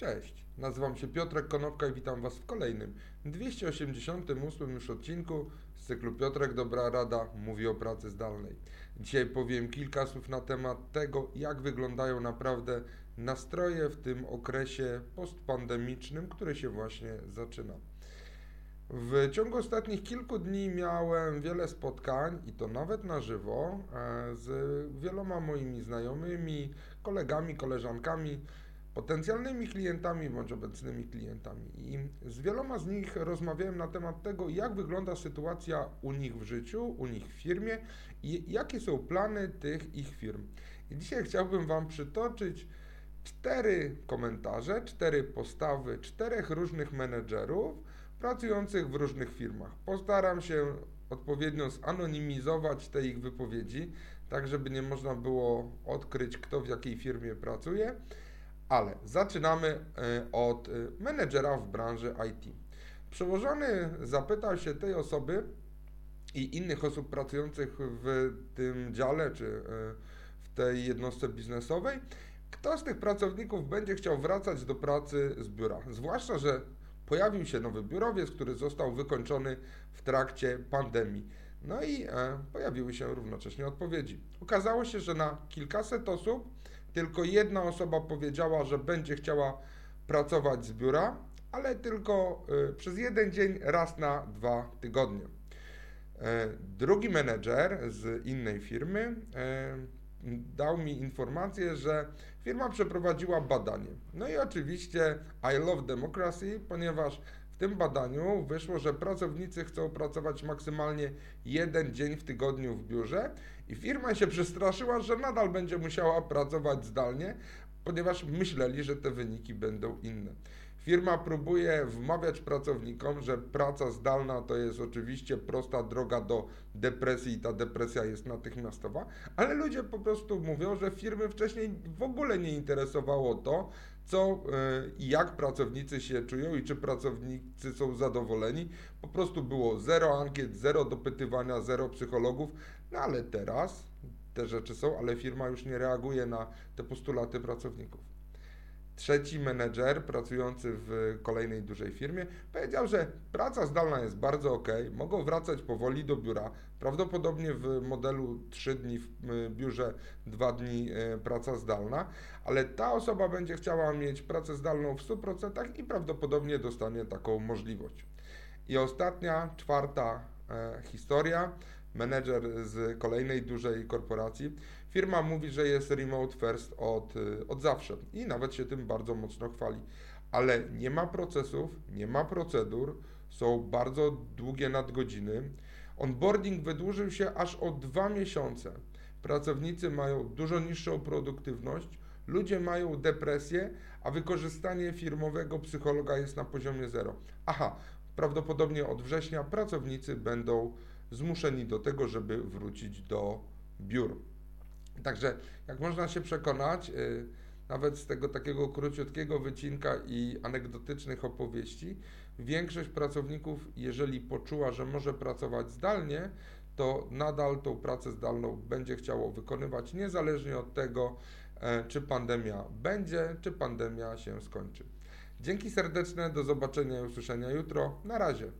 Cześć, nazywam się Piotrek Konopka i witam Was w kolejnym 288 już odcinku z cyklu Piotrek Dobra Rada mówi o pracy zdalnej. Dzisiaj powiem kilka słów na temat tego, jak wyglądają naprawdę nastroje w tym okresie postpandemicznym, który się właśnie zaczyna. W ciągu ostatnich kilku dni miałem wiele spotkań i to nawet na żywo e, z wieloma moimi znajomymi, kolegami, koleżankami potencjalnymi klientami bądź obecnymi klientami. I z wieloma z nich rozmawiałem na temat tego, jak wygląda sytuacja u nich w życiu, u nich w firmie i jakie są plany tych ich firm. I dzisiaj chciałbym Wam przytoczyć cztery komentarze, cztery postawy czterech różnych menedżerów pracujących w różnych firmach. Postaram się odpowiednio zanonimizować te ich wypowiedzi, tak żeby nie można było odkryć, kto w jakiej firmie pracuje ale zaczynamy e, od e, menedżera w branży IT. Przełożony zapytał się tej osoby i innych osób pracujących w tym dziale czy e, w tej jednostce biznesowej, kto z tych pracowników będzie chciał wracać do pracy z biura. Zwłaszcza, że pojawił się nowy biurowiec, który został wykończony w trakcie pandemii. No i pojawiły się równocześnie odpowiedzi. Okazało się, że na kilkaset osób tylko jedna osoba powiedziała, że będzie chciała pracować z biura, ale tylko y, przez jeden dzień raz na dwa tygodnie. E, drugi menedżer z innej firmy e, dał mi informację, że firma przeprowadziła badanie. No i oczywiście I love democracy, ponieważ tym badaniu wyszło, że pracownicy chcą pracować maksymalnie jeden dzień w tygodniu w biurze i firma się przestraszyła, że nadal będzie musiała pracować zdalnie, ponieważ myśleli, że te wyniki będą inne. Firma próbuje wmawiać pracownikom, że praca zdalna to jest oczywiście prosta droga do depresji i ta depresja jest natychmiastowa, ale ludzie po prostu mówią, że firmy wcześniej w ogóle nie interesowało to, co e, i jak pracownicy się czują i czy pracownicy są zadowoleni. Po prostu było zero ankiet, zero dopytywania, zero psychologów, no ale teraz te rzeczy są, ale firma już nie reaguje na te postulaty pracowników. Trzeci menedżer pracujący w kolejnej dużej firmie powiedział, że praca zdalna jest bardzo ok, mogą wracać powoli do biura, prawdopodobnie w modelu 3 dni w biurze, 2 dni e, praca zdalna, ale ta osoba będzie chciała mieć pracę zdalną w 100% i prawdopodobnie dostanie taką możliwość. I ostatnia, czwarta e, historia menedżer z kolejnej dużej korporacji. Firma mówi, że jest remote first od, od zawsze i nawet się tym bardzo mocno chwali. Ale nie ma procesów, nie ma procedur, są bardzo długie nadgodziny. Onboarding wydłużył się aż o dwa miesiące. Pracownicy mają dużo niższą produktywność, ludzie mają depresję, a wykorzystanie firmowego psychologa jest na poziomie zero. Aha, prawdopodobnie od września pracownicy będą zmuszeni do tego, żeby wrócić do biur. Także, jak można się przekonać, y, nawet z tego takiego króciutkiego wycinka i anegdotycznych opowieści, większość pracowników, jeżeli poczuła, że może pracować zdalnie, to nadal tą pracę zdalną będzie chciało wykonywać, niezależnie od tego, e, czy pandemia będzie, czy pandemia się skończy. Dzięki serdeczne, do zobaczenia i usłyszenia jutro. Na razie.